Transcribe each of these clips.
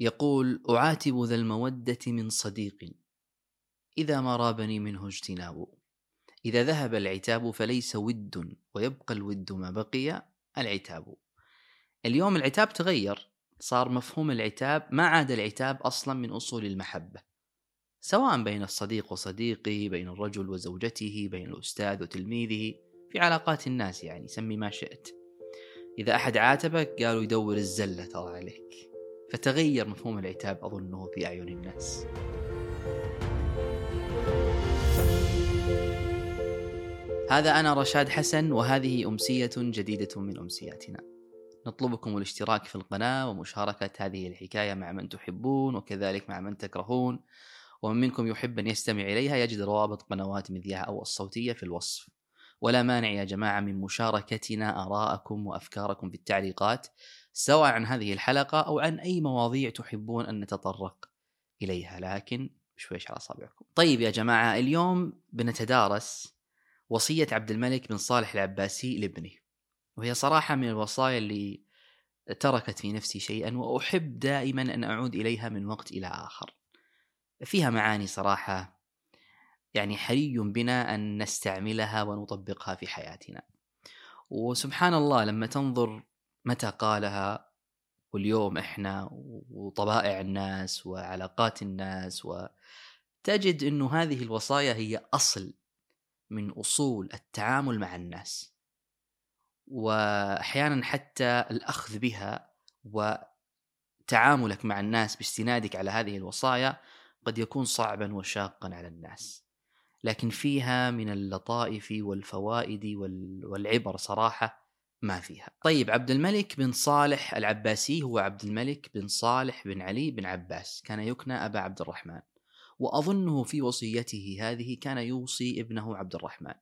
يقول أعاتب ذا المودة من صديق إذا ما رابني منه اجتناب. إذا ذهب العتاب فليس ود ويبقى الود ما بقي العتاب. اليوم العتاب تغير صار مفهوم العتاب ما عاد العتاب أصلا من أصول المحبة سواء بين الصديق وصديقه بين الرجل وزوجته بين الأستاذ وتلميذه في علاقات الناس يعني سمي ما شئت. إذا أحد عاتبك قالوا يدور الزلة ترى عليك. فتغير مفهوم العتاب أظنه في أعين الناس. هذا أنا رشاد حسن وهذه أمسية جديدة من أمسياتنا. نطلبكم الاشتراك في القناة ومشاركة هذه الحكاية مع من تحبون وكذلك مع من تكرهون. ومن منكم يحب أن يستمع إليها يجد روابط قنوات مذياع أو الصوتية في الوصف. ولا مانع يا جماعة من مشاركتنا آراءكم وأفكاركم في التعليقات. سواء عن هذه الحلقة أو عن أي مواضيع تحبون أن نتطرق إليها. لكن شويش على أصابعكم. طيب يا جماعة اليوم بنتدارس وصية عبد الملك بن صالح العباسي لابنه. وهي صراحة من الوصايا اللي تركت في نفسي شيئا وأحب دائما أن أعود إليها من وقت إلى آخر. فيها معاني صراحة يعني حري بنا أن نستعملها ونطبقها في حياتنا. وسبحان الله لما تنظر متى قالها؟ واليوم إحنا وطبائع الناس وعلاقات الناس وتجد إنه هذه الوصايا هي أصل من أصول التعامل مع الناس. وأحيانا حتى الأخذ بها وتعاملك مع الناس باستنادك على هذه الوصايا قد يكون صعبا وشاقا على الناس. لكن فيها من اللطائف والفوائد والعبر صراحة ما فيها. طيب عبد الملك بن صالح العباسي هو عبد الملك بن صالح بن علي بن عباس، كان يكنى أبا عبد الرحمن. وأظنه في وصيته هذه كان يوصي ابنه عبد الرحمن.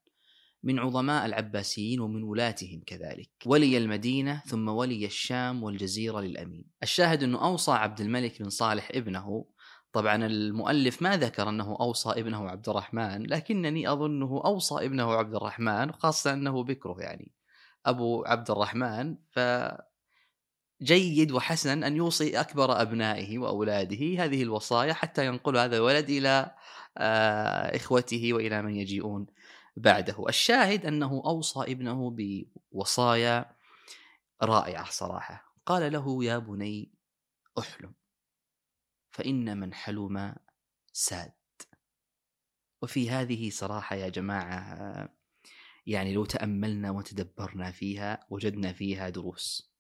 من عظماء العباسيين ومن ولاتهم كذلك ولي المدينة ثم ولي الشام والجزيرة للأمين الشاهد أنه أوصى عبد الملك بن صالح ابنه طبعا المؤلف ما ذكر أنه أوصى ابنه عبد الرحمن لكنني أظنه أوصى ابنه عبد الرحمن خاصة أنه بكره يعني أبو عبد الرحمن ف جيد وحسن أن يوصي أكبر أبنائه وأولاده هذه الوصايا حتى ينقل هذا الولد إلى آه، إخوته وإلى من يجيئون بعده. الشاهد أنه أوصى ابنه بوصايا رائعة صراحة. قال له يا بني أحلم فإن من حلم ساد. وفي هذه صراحة يا جماعة يعني لو تأملنا وتدبرنا فيها وجدنا فيها دروس.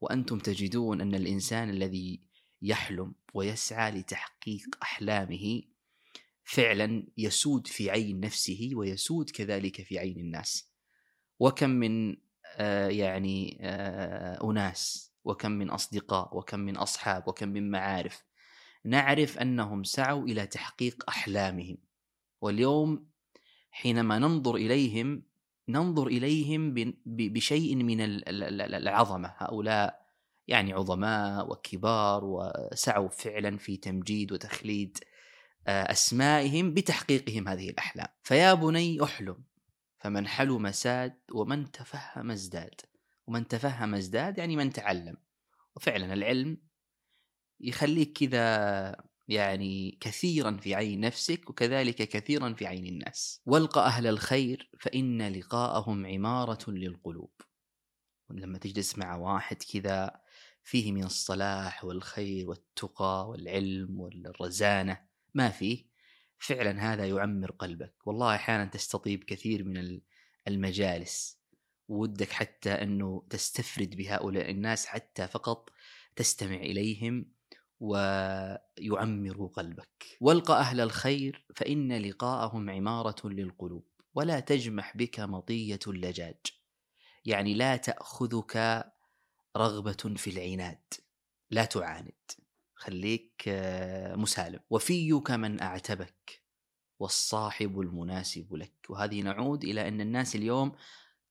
وأنتم تجدون أن الإنسان الذي يحلم ويسعى لتحقيق أحلامه فعلا يسود في عين نفسه ويسود كذلك في عين الناس. وكم من آه يعني آه أناس وكم من أصدقاء وكم من أصحاب وكم من معارف. نعرف أنهم سعوا إلى تحقيق أحلامهم. واليوم حينما ننظر إليهم ننظر إليهم بشيء من العظمة. هؤلاء يعني عظماء وكبار وسعوا فعلا في تمجيد وتخليد آه، أسمائهم بتحقيقهم هذه الأحلام. فيا بني أحلم فمن حلم ساد ومن تفهم ازداد. ومن تفهم ازداد يعني من تعلم. وفعلا العلم يخليك كذا يعني كثيرا في عين نفسك وكذلك كثيرا في عين الناس. والق أهل الخير فإن لقاءهم عمارة للقلوب. لما تجلس مع واحد كذا فيه من الصلاح والخير والتقى والعلم والرزانة ما فيه فعلا هذا يعمر قلبك. والله أحيانا تستطيب كثير من المجالس. ودك حتى أنه تستفرد بهؤلاء الناس حتى فقط تستمع إليهم ويعمر قلبك. والق أهل الخير فإن لقاءهم عمارة للقلوب ولا تجمح بك مطية اللجاج. يعني لا تأخذك رغبة في العناد. لا تعاند. خليك آه، مسالم. وفيك من أعتبك والصاحب المناسب لك. وهذه نعود إلى أن الناس اليوم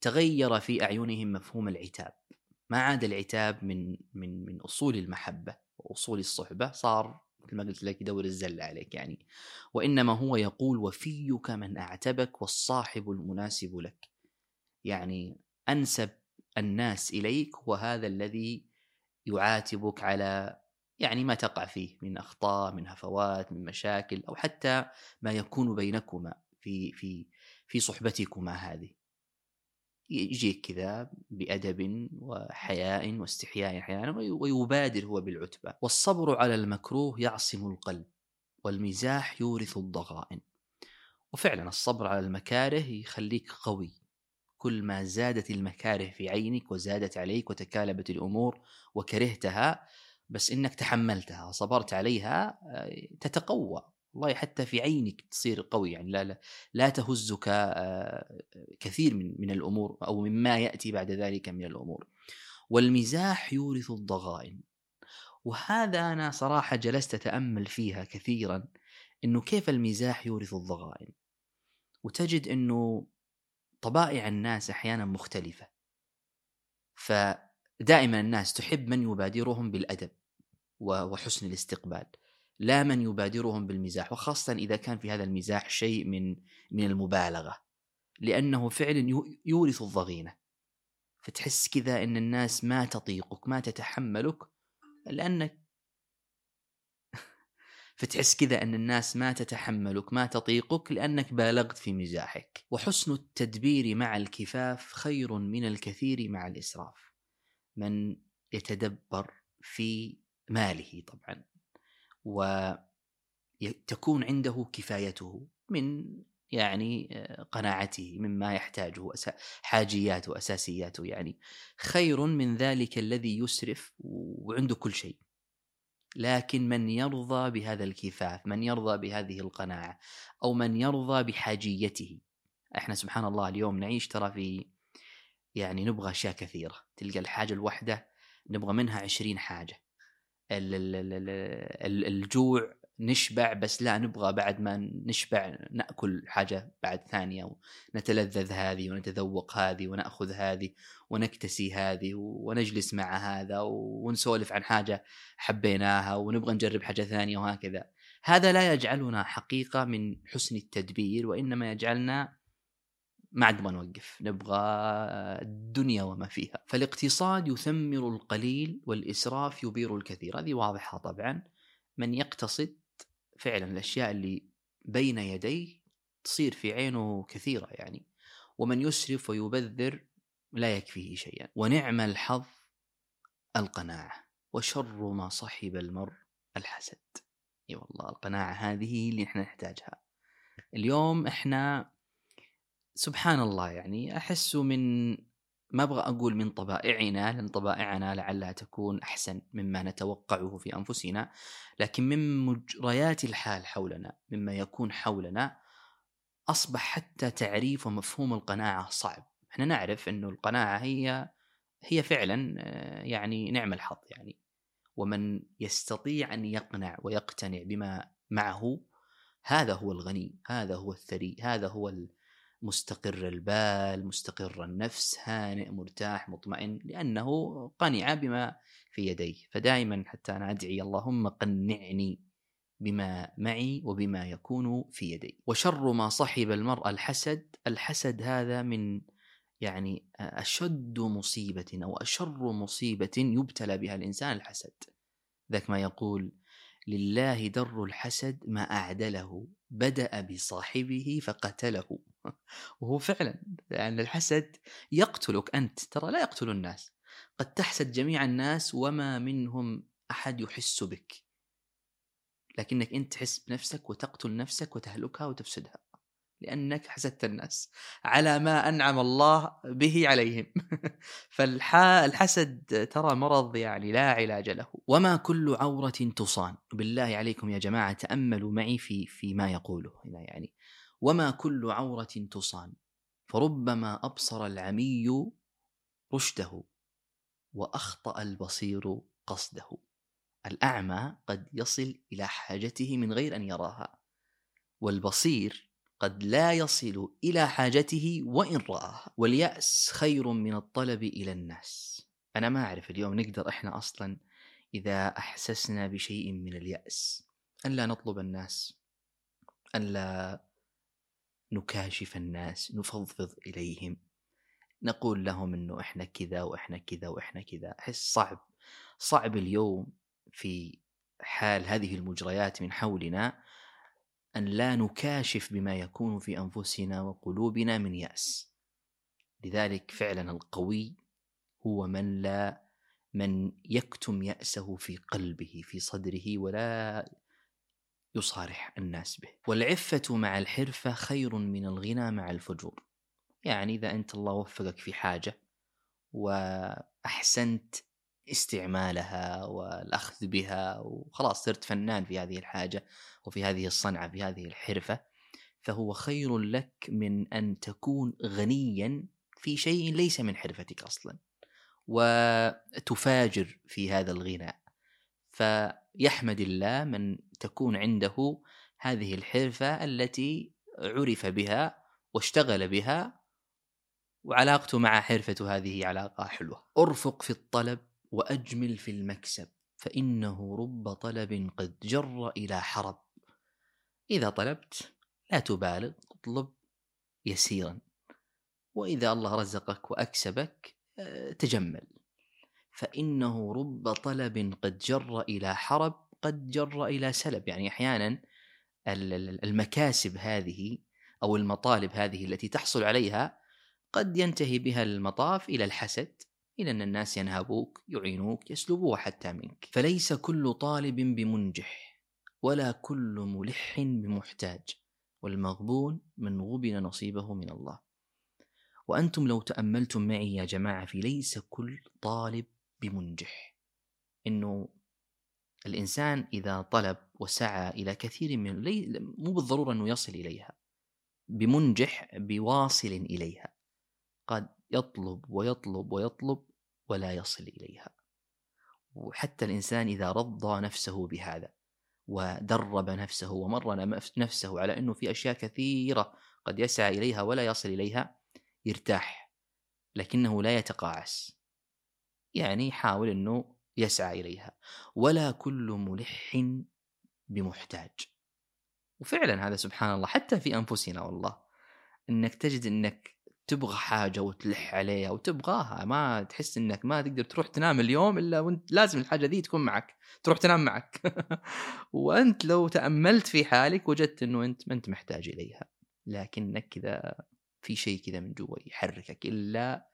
تغير في أعينهم مفهوم العتاب. ما عاد العتاب من من من أصول المحبة. وأصول الصحبة صار مثل ما قلت لك يدور الزله عليك يعني. وإنما هو يقول وفيك من أعتبك والصاحب المناسب لك. يعني أنسب الناس إليك هو هذا الذي يعاتبك على يعني ما تقع فيه من أخطاء من هفوات من مشاكل أو حتى ما يكون بينكما في في في صحبتكما هذه. يجيك كذا بأدب وحياء واستحياء أحيانا ويبادر هو بالعتبة. والصبر على المكروه يعصم القلب والمزاح يورث الضغائن. وفعلا الصبر على المكاره يخليك قوي. كل ما زادت المكاره في عينك وزادت عليك وتكالبت الأمور وكرهتها بس إنك تحملتها وصبرت عليها آه، تتقوى. والله حتى في عينك تصير قوي يعني لا لا, لا تهزك آه، كثير من من الأمور أو مما يأتي بعد ذلك من الأمور. والمزاح يورث الضغائن. وهذا أنا صراحة جلست أتأمل فيها كثيرا إنه كيف المزاح يورث الضغائن. وتجد إنه طبائع الناس أحيانا مختلفة. فدائما الناس تحب من يبادرهم بالأدب وحسن الاستقبال. لا من يبادرهم بالمزاح وخاصة إذا كان في هذا المزاح شيء من من المبالغة لأنه فعلا يورث الضغينة. فتحس كذا أن الناس ما تطيقك ما تتحملك لأنك فتحس كذا أن الناس ما تتحملك ما تطيقك لأنك بالغت في مزاحك. وحسن التدبير مع الكفاف خير من الكثير مع الإسراف. من يتدبر في ماله طبعا. وتكون عنده كفايته من يعني آه، قناعته مما يحتاجه حاجياته أساسياته. يعني خير من ذلك الذي يسرف وعنده كل شيء. لكن من يرضى بهذا الكفاف من يرضى بهذه القناعة أو من يرضى بحاجيته. إحنا سبحان الله اليوم نعيش ترى في يعني نبغى أشياء كثيرة. تلقى الحاجة الواحده نبغى منها عشرين حاجة. الجوع نشبع بس لا نبغى بعد ما نشبع نأكل حاجة بعد ثانية ونتلذذ هذه ونتذوق هذه ونأخذ هذه ونكتسي هذه ونجلس مع هذا ونسولف عن حاجة حبيناها ونبغى نجرب حاجة ثانية وهكذا. هذا لا يجعلنا حقيقة من حسن التدبير وإنما يجعلنا ما عاد نبغى نوقف نبغى الدنيا وما فيها. فالاقتصاد يثمر القليل والإسراف يبير الكثير. هذه واضحة طبعا. من يقتصد فعلا الأشياء اللي بين يديه تصير في عينه كثيرة يعني. ومن يسرف ويبذر لا يكفيه شيئا. ونعم الحظ القناعة. وشر ما صحب المرء الحسد. إي والله القناعة هذه اللي إحنا نحتاجها. اليوم إحنا سبحان الله يعني أحس من ما أبغى أقول من طبائعنا لأن طبائعنا لعلها تكون أحسن مما نتوقعه في أنفسنا لكن من مجريات الحال حولنا مما يكون حولنا أصبح حتى تعريف ومفهوم القناعة صعب. إحنا نعرف إنه القناعة هي هي فعلا آه، يعني نعم الحظ يعني. ومن يستطيع أن يقنع ويقتنع بما معه هذا هو الغني هذا هو الثري هذا هو مستقر البال مستقر النفس هانئ مرتاح مطمئن لأنه قنع بما في يديه. فدائما حتى أنا أدعي اللهم قنعني بما معي وبما يكون في يدي. وشر ما صحب المرء الحسد الحسد هذا من يعني أشد مصيبة أو أشر مصيبة يبتلى بها الإنسان الحسد. ذاك ما يقول لله در الحسد ما أعدله بدأ بصاحبه فقتله. وهو فعلا يعني الحسد يقتلك أنت. ترى لا يقتل الناس قد تحسد جميع الناس وما منهم أحد يحس بك. لكنك أنت تحس بنفسك وتقتل نفسك وتهلكها وتفسدها لأنك حسدت الناس على ما أنعم الله به عليهم. فالحسد ترى مرض يعني لا علاج له. وما كل عورة تصان. بالله عليكم يا جماعة تأملوا معي في في ما يقوله. هنا يعني وما كل عورة تصان. فربما أبصر العمي رشده وأخطأ البصير قصده. الأعمى قد يصل إلى حاجته من غير أن يراها والبصير قد لا يصل إلى حاجته وإن رآها. واليأس خير من الطلب إلى الناس. أنا ما أعرف اليوم نقدر إحنا أصلا إذا أحسسنا بشيء من اليأس. أن لا نطلب الناس أن لا نكاشف الناس نفضفض إليهم. نقول لهم إنه إحنا كذا وإحنا كذا وإحنا كذا. أحس صعب صعب اليوم في حال هذه المجريات من حولنا أن لا نكاشف بما يكون في أنفسنا وقلوبنا من يأس. لذلك فعلا القوي هو من لا من يكتم يأسه في قلبه في صدره ولا يصارح الناس به. والعفة مع الحرفة خير من الغنى مع الفجور. يعني إذا أنت الله وفقك في حاجة وأحسنت استعمالها والأخذ بها وخلاص صرت فنان في هذه الحاجة وفي هذه الصنعة في هذه الحرفة فهو خير لك من أن تكون غنيا في شيء ليس من حرفتك أصلا. وتفاجر في هذا الغناء. فيحمد الله من تكون عنده هذه الحرفة التي عرف بها واشتغل بها وعلاقته مع حرفته هذه علاقة حلوة. أرفق في الطلب وأجمل في المكسب فإنه رب طلب قد جر إلى حرب. إذا طلبت لا تبالغ اطلب يسيرا. وإذا الله رزقك وأكسبك آه، تجمل. فإنه رب طلب قد جر إلى حرب قد جر إلى سلب. يعني أحيانا المكاسب هذه أو المطالب هذه التي تحصل عليها قد ينتهي بها المطاف إلى الحسد إلى أن الناس ينهبوك يعينوك يسلبوها حتى منك. فليس كل طالب بمنجح ولا كل ملح بمحتاج والمغبون من غبن نصيبه من الله. وأنتم لو تأملتم معي يا جماعة في ليس كل طالب بمنجح. إنه الإنسان إذا طلب وسعى إلى كثير من مو بالضرورة أنه يصل إليها بمنجح بواصل إليها. قد يطلب ويطلب ويطلب ولا يصل إليها. وحتى الإنسان إذا رضى نفسه بهذا ودرب نفسه ومرن نفسه على أنه في أشياء كثيرة قد يسعى إليها ولا يصل إليها يرتاح لكنه لا يتقاعس. يعني يحاول أنه يسعى إليها. ولا كل ملح بمحتاج. وفعلا هذا سبحان الله حتى في أنفسنا والله. أنك تجد أنك تبغى حاجة وتلح عليها وتبغاها. ما تحس إنك ما تقدر تروح تنام اليوم إلا وإنت لازم الحاجة ذي تكون معك. تروح تنام معك. وأنت لو تأملت في حالك وجدت إنه أنت ما أنت محتاج إليها. لكنك كذا في شيء كذا من جوا يحركك إلا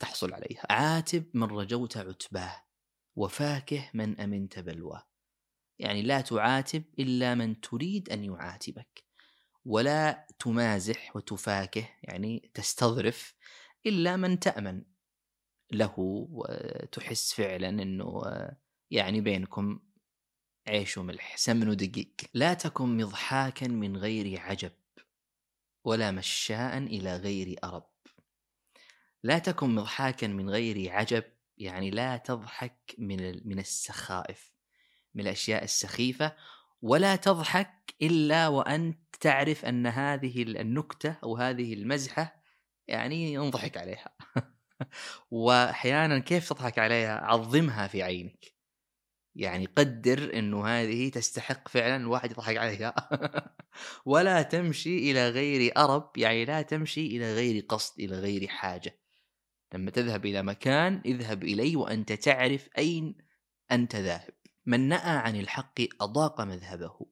تحصل عليها. عاتب من رجوت عتباه وفاكه من أمنت بلواه. يعني لا تعاتب إلا من تريد أن يعاتبك ولا تمازح وتفاكه يعني تستظرف إلا من تأمن له وتحس فعلا إنه يعني بينكم عيش وملح. سمن ودقيق لا تكن مضحاكا من غير عجب ولا مشاء إلى غير أرب. لا تكن مضحاكا من غير عجب يعني لا تضحك من من السخائف من الأشياء السخيفة ولا تضحك إلا وأنت تعرف أن هذه النكتة أو هذه المزحة يعني ينضحك عليها. واحيانا كيف تضحك عليها؟ عظمها في عينك. يعني قدر إنه هذه تستحق فعلا الواحد يضحك عليها. ولا تمشي إلى غير أرب يعني لا تمشي إلى غير قصد إلى غير حاجة. لما تذهب إلى مكان اذهب إليه وأنت تعرف أين أنت ذاهب. من نأى عن الحق أضاق مذهبه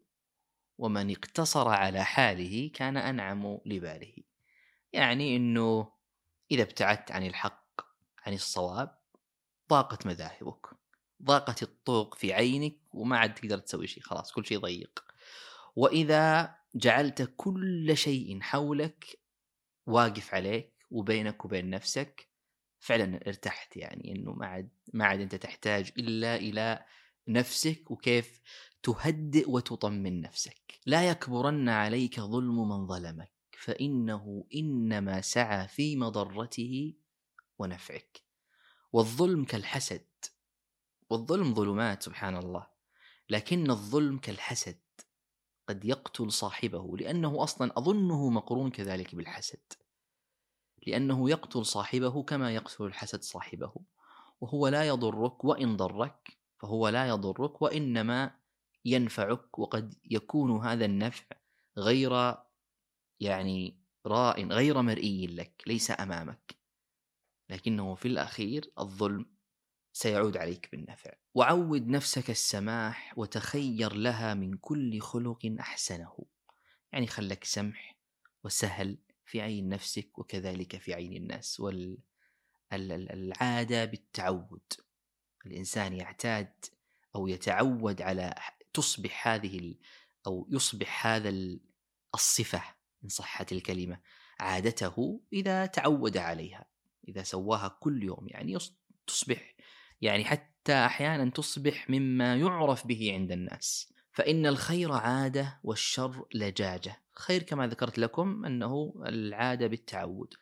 ومن اقتصر على حاله كان أنعم لباله. يعني أنه إذا ابتعدت عن الحق عن الصواب ضاقت مذاهبك ضاقت الطوق في عينك وما عاد تقدر تسوي شيء خلاص كل شيء ضيق. وإذا جعلت كل شيء حولك واقف عليك وبينك وبين نفسك فعلا ارتحت يعني إنه ما عاد ما عاد أنت تحتاج إلا إلى نفسك وكيف تهدئ وتطمن نفسك. لا يكبرن عليك ظلم من ظلمك فإنه إنما سعى في مضرته ونفعك. والظلم كالحسد والظلم ظلمات سبحان الله لكن الظلم كالحسد قد يقتل صاحبه لأنه أصلا أظنه مقرون كذلك بالحسد. لأنه يقتل صاحبه كما يقتل الحسد صاحبه وهو لا يضرك وإن ضرك فهو لا يضرك وإنما ينفعك وقد يكون هذا النفع غير يعني راء غير مرئي لك ليس أمامك. لكنه في الأخير الظلم سيعود عليك بالنفع. وعود نفسك السماح وتخير لها من كل خلق أحسنه. يعني خلك سمح وسهل في عين نفسك وكذلك في عين الناس والعادة بالتعود. الإنسان يعتاد أو يتعود على تصبح هذه أو يصبح هذا الصفة إن صحت الكلمة عادته إذا تعود عليها إذا سواها كل يوم. يعني تصبح يعني حتى أحيانا تصبح مما يعرف به عند الناس. فإن الخير عادة والشر لجاجة. خير كما ذكرت لكم أنه العادة بالتعود.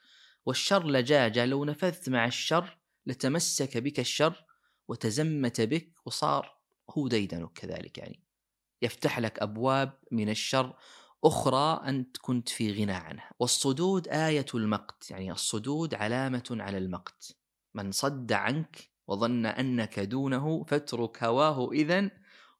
والشر لجاجة لو نفذت مع الشر لتمسك بك الشر وتزمت بك وصار هو ديدنك كذلك يعني. يفتح لك أبواب من الشر أخرى أنت كنت في غنى عنها. والصدود آية المقت يعني الصدود علامة على المقت. من صد عنك وظن أنك دونه فاترك هواه إذا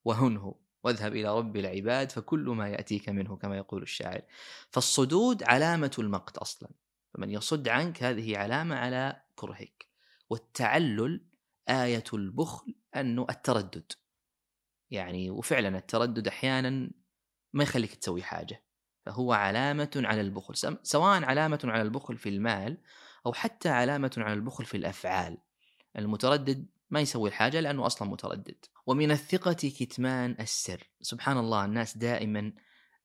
وهنه. واذهب إلى رب العباد فكل ما يأتيك منه كما يقول الشاعر. فالصدود علامة المقت أصلا. فمن يصد عنك هذه علامة على كرهك. والتعلل آية البخل أنه التردد. يعني وفعلا التردد أحيانا ما يخليك تسوي حاجة. فهو علامة على البخل. سواء علامة على البخل في المال أو حتى علامة على البخل في الأفعال. المتردد ما يسوي الحاجة لأنه أصلا متردد. ومن الثقة كتمان السر. سبحان الله الناس دائما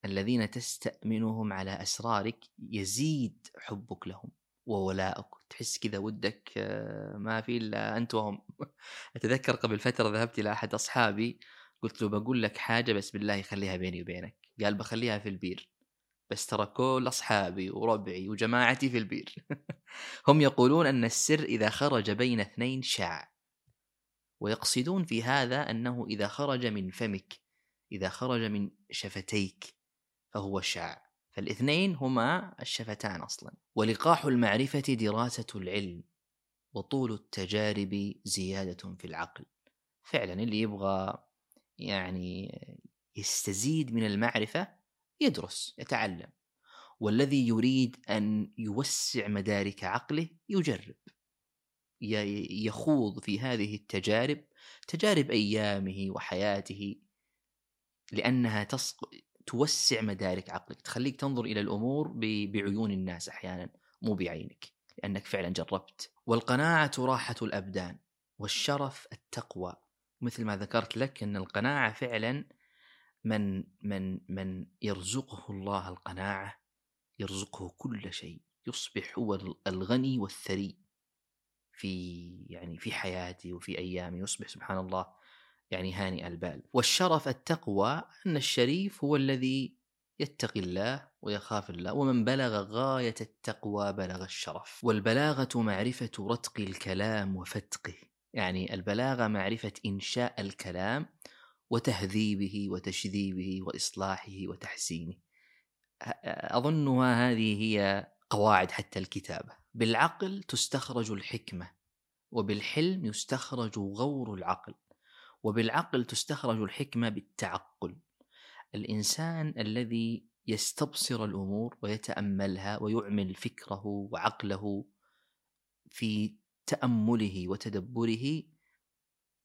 الذين تستأمنهم على أسرارك يزيد حبك لهم وولاءك تحس كذا ودك آه، ما في إلا أنت وهم. أتذكر قبل فترة ذهبت إلى أحد أصحابي قلت له بقول لك حاجة بس بالله خليها بيني وبينك. قال بخليها في البير. بس ترى كل أصحابي وربعي وجماعتي في البير. هم يقولون أن السر إذا خرج بين اثنين شاع. ويقصدون في هذا أنه إذا خرج من فمك إذا خرج من شفتيك فهو شاع. فالاثنين هما الشفتان أصلا. ولقاح المعرفة دراسة العلم وطول التجارب زيادة في العقل. فعلا اللي يبغى يعني يستزيد من المعرفة يدرس يتعلم. والذي يريد أن يوسع مدارك عقله يجرب. يخوض في هذه التجارب تجارب أيامه وحياته لأنها تصق... توسع مدارك عقلك تخليك تنظر إلى الأمور ب... بعيون الناس أحيانا مو بعينك لأنك فعلا جربت. والقناعة راحة الأبدان والشرف التقوى. مثل ما ذكرت لك أن القناعة فعلا من من من يرزقه الله القناعة يرزقه كل شيء يصبح هو الغني والثري. في يعني في حياته وفي ايامه يصبح سبحان الله يعني هانئ البال. والشرف التقوى أن الشريف هو الذي يتقي الله ويخاف الله ومن بلغ غاية التقوى بلغ الشرف. والبلاغة معرفة رتق الكلام وفتقه. يعني البلاغة معرفة إنشاء الكلام وتهذيبه وتشذيبه وإصلاحه وتحسينه. اظنها هذه هي قواعد حتى الكتابة. بالعقل تستخرج الحكمة وبالحلم يستخرج غور العقل وبالعقل تستخرج الحكمة بالتعقل. الإنسان الذي يستبصر الأمور ويتأملها ويعمل فكره وعقله في تأمله وتدبره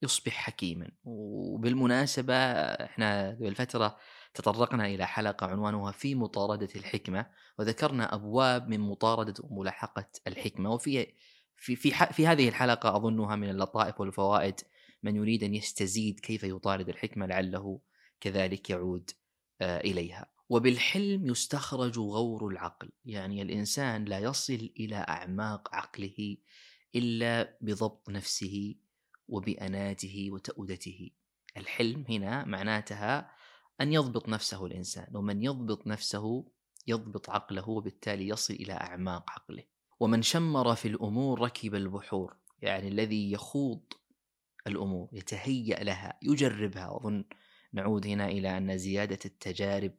يصبح حكيما. وبالمناسبة إحنا قبل فترة تطرقنا إلى حلقة عنوانها في مطاردة الحكمة وذكرنا أبواب من مطاردة وملاحقة الحكمة. وفي في في في هذه الحلقة أظنها من اللطائف والفوائد من يريد أن يستزيد كيف يطارد الحكمة لعله كذلك يعود آه، إليها. وبالحلم يستخرج غور العقل. يعني الإنسان لا يصل إلى أعماق عقله إلا بضبط نفسه وبأناته وتؤدته الحلم هنا معناتها أن يضبط نفسه الإنسان ومن يضبط نفسه يضبط عقله وبالتالي يصل إلى أعماق عقله. ومن شمر في الأمور ركب البحور يعني الذي يخوض الأمور يتهيأ لها يجربها. وأظن نعود هنا إلى أن زيادة التجارب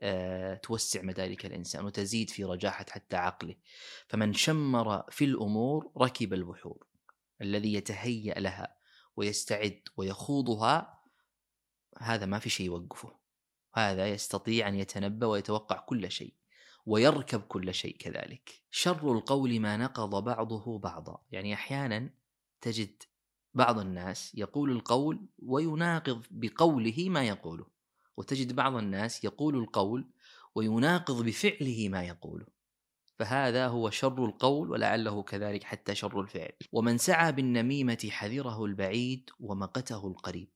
آه، توسع مدارك الإنسان وتزيد في رجاحة حتى عقله. فمن شمر في الأمور ركب البحور الذي يتهيأ لها ويستعد ويخوضها هذا ما في شيء يوقفه. هذا يستطيع أن يتنبأ ويتوقع كل شيء ويركب كل شيء كذلك. شر القول ما نقض بعضه بعضا. يعني أحيانا تجد بعض الناس يقول القول ويناقض بقوله ما يقوله. وتجد بعض الناس يقول القول ويناقض بفعله ما يقوله. فهذا هو شر القول ولعله كذلك حتى شر الفعل. ومن سعى بالنميمة حذره البعيد ومقته القريب.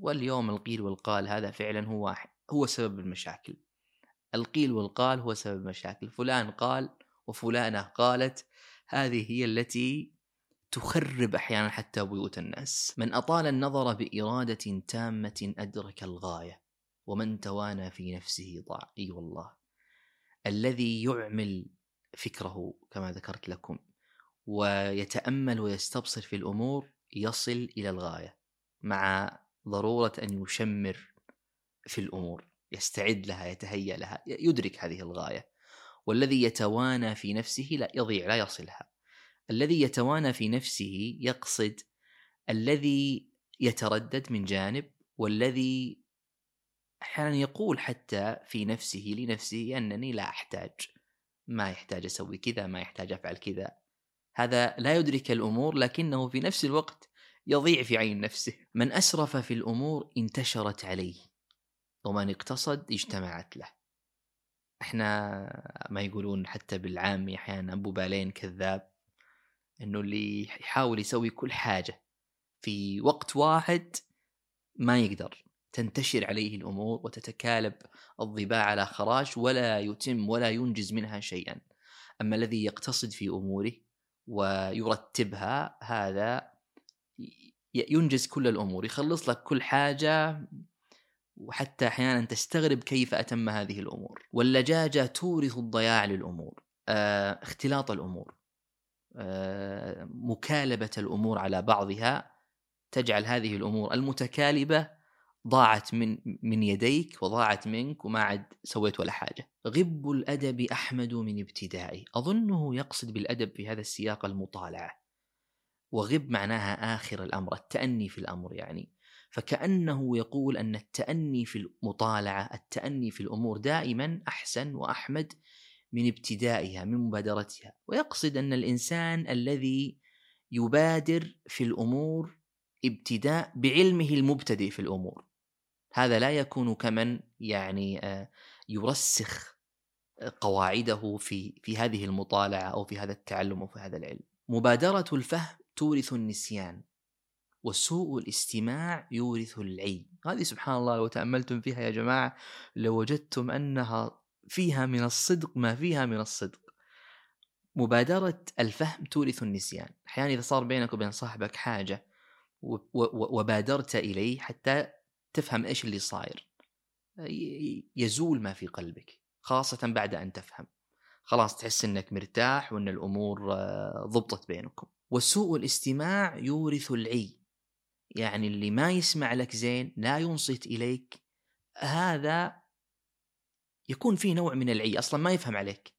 واليوم القيل والقال هذا فعلا هو هو سبب المشاكل. القيل والقال هو سبب المشاكل. فلان قال وفلانة قالت هذه هي التي تخرب أحيانا حتى بيوت الناس. من أطال النظر بإرادة تامة أدرك الغاية ومن توانى في نفسه ضاع اي والله. الذي يعمل فكره كما ذكرت لكم ويتأمل ويستبصر في الأمور يصل إلى الغاية مع ضرورة أن يشمر في الأمور يستعد لها يتهيأ لها يدرك هذه الغاية. والذي يتوانى في نفسه لا يضيع لا يصلها. الذي يتوانى في نفسه يقصد الذي يتردد من جانب والذي أحيانا يقول حتى في نفسه لنفسه أنني لا أحتاج. ما يحتاج أسوي كذا ما يحتاج أفعل كذا. هذا لا يدرك الأمور لكنه في نفس الوقت يضيع في عين نفسه. من أسرف في الأمور انتشرت عليه ومن اقتصد اجتمعت له. إحنا ما يقولون حتى بالعامي أحيانا أبو بالين كذاب إنه اللي يحاول يسوي كل حاجة في وقت واحد ما يقدر. تنتشر عليه الأمور وتتكالب الظباء على خراش ولا يتم ولا ينجز منها شيئا. أما الذي يقتصد في أموره ويرتبها هذا ينجز كل الأمور يخلص لك كل حاجة وحتى أحيانا تستغرب كيف أتم هذه الأمور واللجاجة تورث الضياع للأمور آه، اختلاط الأمور آه، مكالبة الأمور على بعضها تجعل هذه الأمور المتكالبة ضاعت من من يديك وضاعت منك وما عاد سويت ولا حاجة. غب الأدب أحمد من ابتدائي، أظنه يقصد بالأدب في هذا السياق المطالعة. وغب معناها آخر الأمر، التأني في الأمر يعني. فكأنه يقول أن التأني في المطالعة، التأني في الأمور دائما أحسن وأحمد من ابتدائها من مبادرتها ويقصد أن الإنسان الذي يبادر في الأمور ابتداء بعلمه المبتدئ في الأمور هذا لا يكون كمن يعني آه، يرسخ قواعده في في هذه المطالعة أو في هذا التعلم أو في هذا العلم. مبادرة الفهم تورث النسيان وسوء الاستماع يورث العي. هذه سبحان الله لو تأملتم فيها يا جماعة لوجدتم أنها فيها من الصدق ما فيها من الصدق. مبادرة الفهم تورث النسيان. أحيانا إذا صار بينك وبين صاحبك حاجة وبادرت إليه حتى تفهم إيش اللي صاير يزول ما في قلبك خاصة بعد أن تفهم. خلاص تحس أنك مرتاح وأن الأمور آه، ضبطت بينكم. وسوء الاستماع يورث العي. يعني اللي ما يسمع لك زين لا ينصت إليك. هذا يكون فيه نوع من العي أصلا ما يفهم عليك.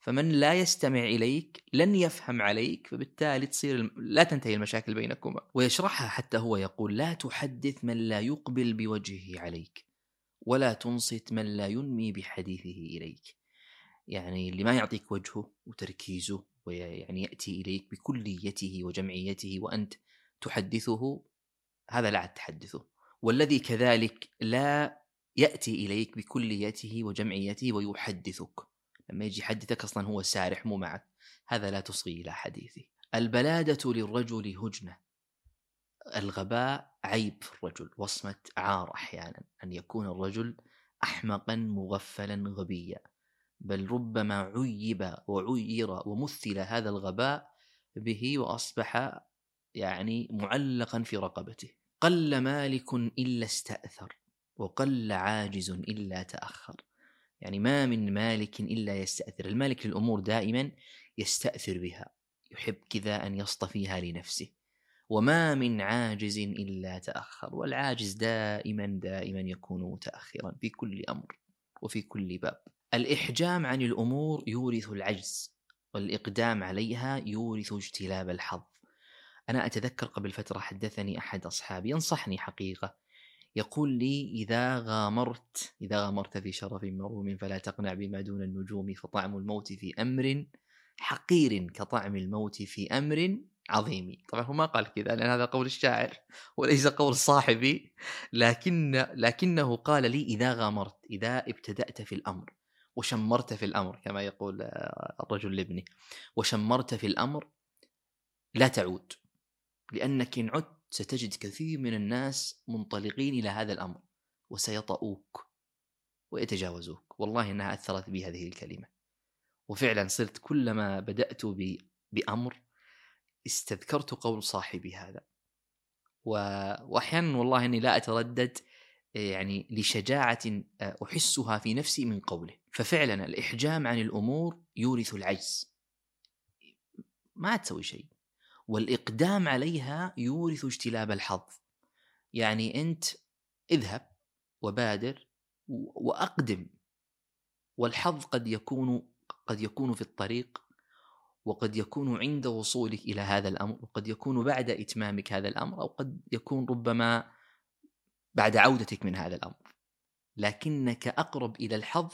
فمن لا يستمع إليك لن يفهم عليك فبالتالي تصير لا تنتهي المشاكل بينكما. ويشرحها حتى هو يقول لا تحدث من لا يقبل بوجهه عليك ولا تنصت من لا ينمي بحديثه إليك. يعني اللي ما يعطيك وجهه وتركيزه ويعني يأتي إليك بكليته وجمعيته وأنت تحدثه هذا لا تحدثه. والذي كذلك لا يأتي إليك بكليته وجمعيته ويحدثك. لما يجي يحدثك أصلا هو سارح مو معك. هذا لا تصغي إلى حديثه. البلادة للرجل هجنة. الغباء عيب في الرجل. وصمة عار أحيانا. أن يكون الرجل احمقا مغفلا غبيا. بل ربما عيب وعير ومثل هذا الغباء به وأصبح يعني معلقا في رقبته. قل مالك إلا استأثر وقل عاجز إلا تأخر. يعني ما من مالك إلا يستأثر. المالك للأمور دائما يستأثر بها يحب كذا أن يصطفيها لنفسه. وما من عاجز إلا تأخر. والعاجز دائما دائما يكون متأخرا في كل أمر وفي كل باب. الإحجام عن الأمور يورث العجز والإقدام عليها يورث اجتلاب الحظ. أنا أتذكر قبل فترة حدثني أحد أصحابي ينصحني حقيقة. يقول لي إذا غامرت إذا غامرت في شرف مروم فلا تقنع بما دون النجوم فطعم الموت في أمر حقير كطعم الموت في أمر عظيمي طبعا هو ما قال كذا لأن هذا قول الشاعر وليس قول صاحبي. لكن لكنه قال لي إذا غامرت إذا ابتدأت في الأمر. وشمرت في الأمر كما يقول الرجل لابنه وشمرت في الأمر لا تعود لأنك إن عدت ستجد كثير من الناس منطلقين إلى هذا الأمر وسيطؤوك ويتجاوزوك. والله إنها أثرت بي هذه الكلمة. وفعلا صرت كلما بدأت بأمر استذكرت قول صاحبي هذا. وأحيانا والله إني لا أتردد يعني لشجاعة أحسها في نفسي من قوله. ففعلا الإحجام عن الأمور يورث العجز. ما تسوي شيء. والإقدام عليها يورث اجتلاب الحظ. يعني أنت اذهب وبادر وأقدم. والحظ قد يكون قد يكون في الطريق وقد يكون عند وصولك إلى هذا الأمر وقد يكون بعد إتمامك هذا الأمر أو قد يكون ربما بعد عودتك من هذا الأمر. لكنك أقرب إلى الحظ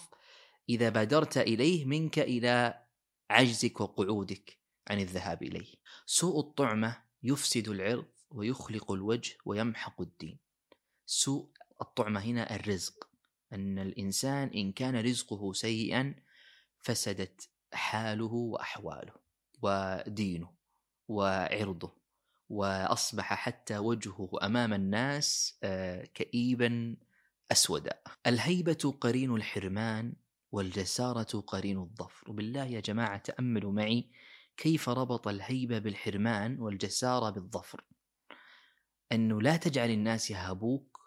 إذا بادرت إليه منك إلى عجزك وقعودك عن الذهاب إليه. سوء الطعمة يفسد العرض ويخلق الوجه ويمحق الدين. سوء الطعمة هنا الرزق. أن الإنسان إن كان رزقه سيئا فسدت حاله وأحواله ودينه وعرضه وأصبح حتى وجهه أمام الناس آه، كئيبا أسودا. الهيبة قرين الحرمان والجسارة قرين الظفر. وبالله يا جماعة تأملوا معي كيف ربط الهيبة بالحرمان والجسارة بالظفر. أنه لا تجعل الناس يهابوك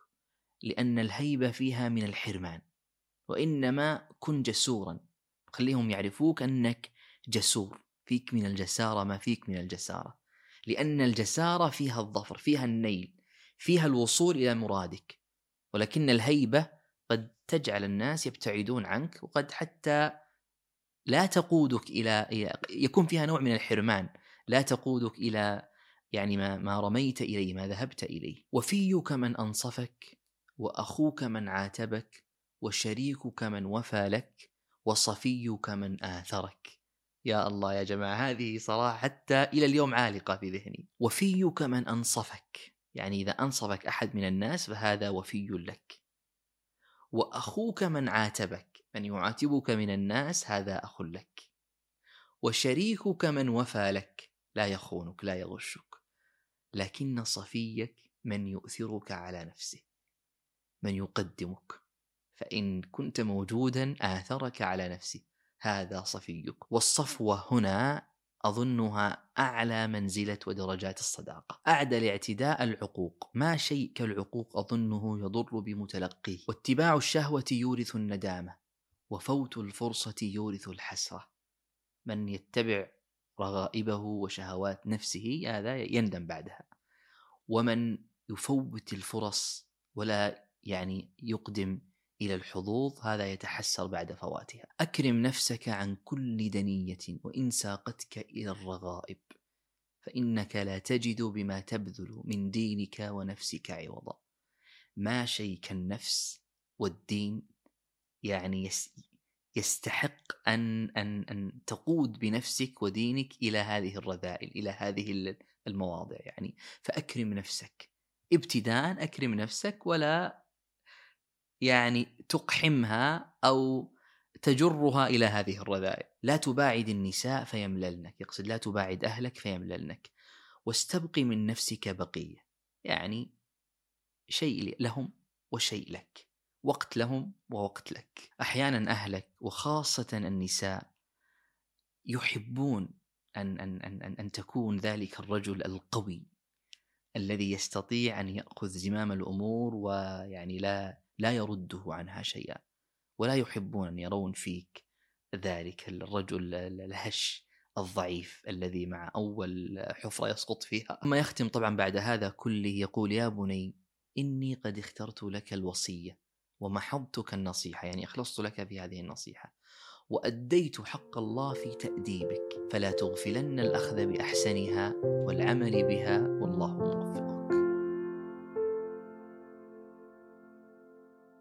لأن الهيبة فيها من الحرمان وإنما كن جسورا. خليهم يعرفوك أنك جسور فيك من الجسارة ما فيك من الجسارة. لأن الجسارة فيها الظفر فيها النيل فيها الوصول إلى مرادك. ولكن الهيبة قد تجعل الناس يبتعدون عنك وقد حتى لا تقودك إلى يكون فيها نوع من الحرمان لا تقودك إلى يعني ما, ما رميت إليه ما ذهبت إليه. وفيك من أنصفك وأخوك من عاتبك وشريكك من وفى لك وصفيك من آثرك. يا الله يا جماعة هذه صراحة حتى إلى اليوم عالقة في ذهني. وفيك من أنصفك يعني إذا أنصفك أحد من الناس فهذا وفي لك. وأخوك من عاتبك من يعاتبك من الناس هذا أخ لك. وشريكك من وفى لك لا يخونك لا يغشك. لكن صفيك من يؤثرك على نفسه من يقدمك. فإن كنت موجودا آثرك على نفسه هذا صفيك. والصفوة هنا أظنها أعلى منزلة ودرجات الصداقة. أعدى لاعتداء العقوق. ما شيء كالعقوق أظنه يضر بمتلقيه. واتباع الشهوة يورث الندامة وفوت الفرصة يورث الحسرة. من يتبع رغائبه وشهوات نفسه هذا يندم بعدها. ومن يفوت الفرص ولا يعني يقدم إلى الحظوظ هذا يتحسر بعد فواتها. أكرم نفسك عن كل دنية وإن ساقتك إلى الرغائب فإنك لا تجد بما تبذل من دينك ونفسك عوضا. ما شيء كالنفس والدين؟ يعني يستحق أن أن أن تقود بنفسك ودينك إلى هذه الرذائل إلى هذه المواضع يعني. فأكرم نفسك. ابتداء أكرم نفسك ولا يعني تقحمها أو تجرها إلى هذه الرذائل، لا تباعد النساء فيمللنك، يقصد لا تباعد أهلك فيمللنك، واستبق من نفسك بقية، يعني شيء لهم وشيء لك، وقت لهم ووقت لك، أحيانا أهلك وخاصة النساء يحبون أن أن أن أن, أن تكون ذلك الرجل القوي الذي يستطيع أن يأخذ زمام الأمور ويعني لا لا يرده عنها شيئا ولا يحبون أن يرون فيك ذلك الرجل الهش الضعيف الذي مع أول حفرة يسقط فيها. ثم يختم طبعا بعد هذا كله يقول يا بني إني قد اخترت لك الوصية ومحضتك النصيحة. يعني أخلصت لك في هذه النصيحة. وأديت حق الله في تأديبك فلا تغفلن الأخذ بأحسنها والعمل بها والله موفق.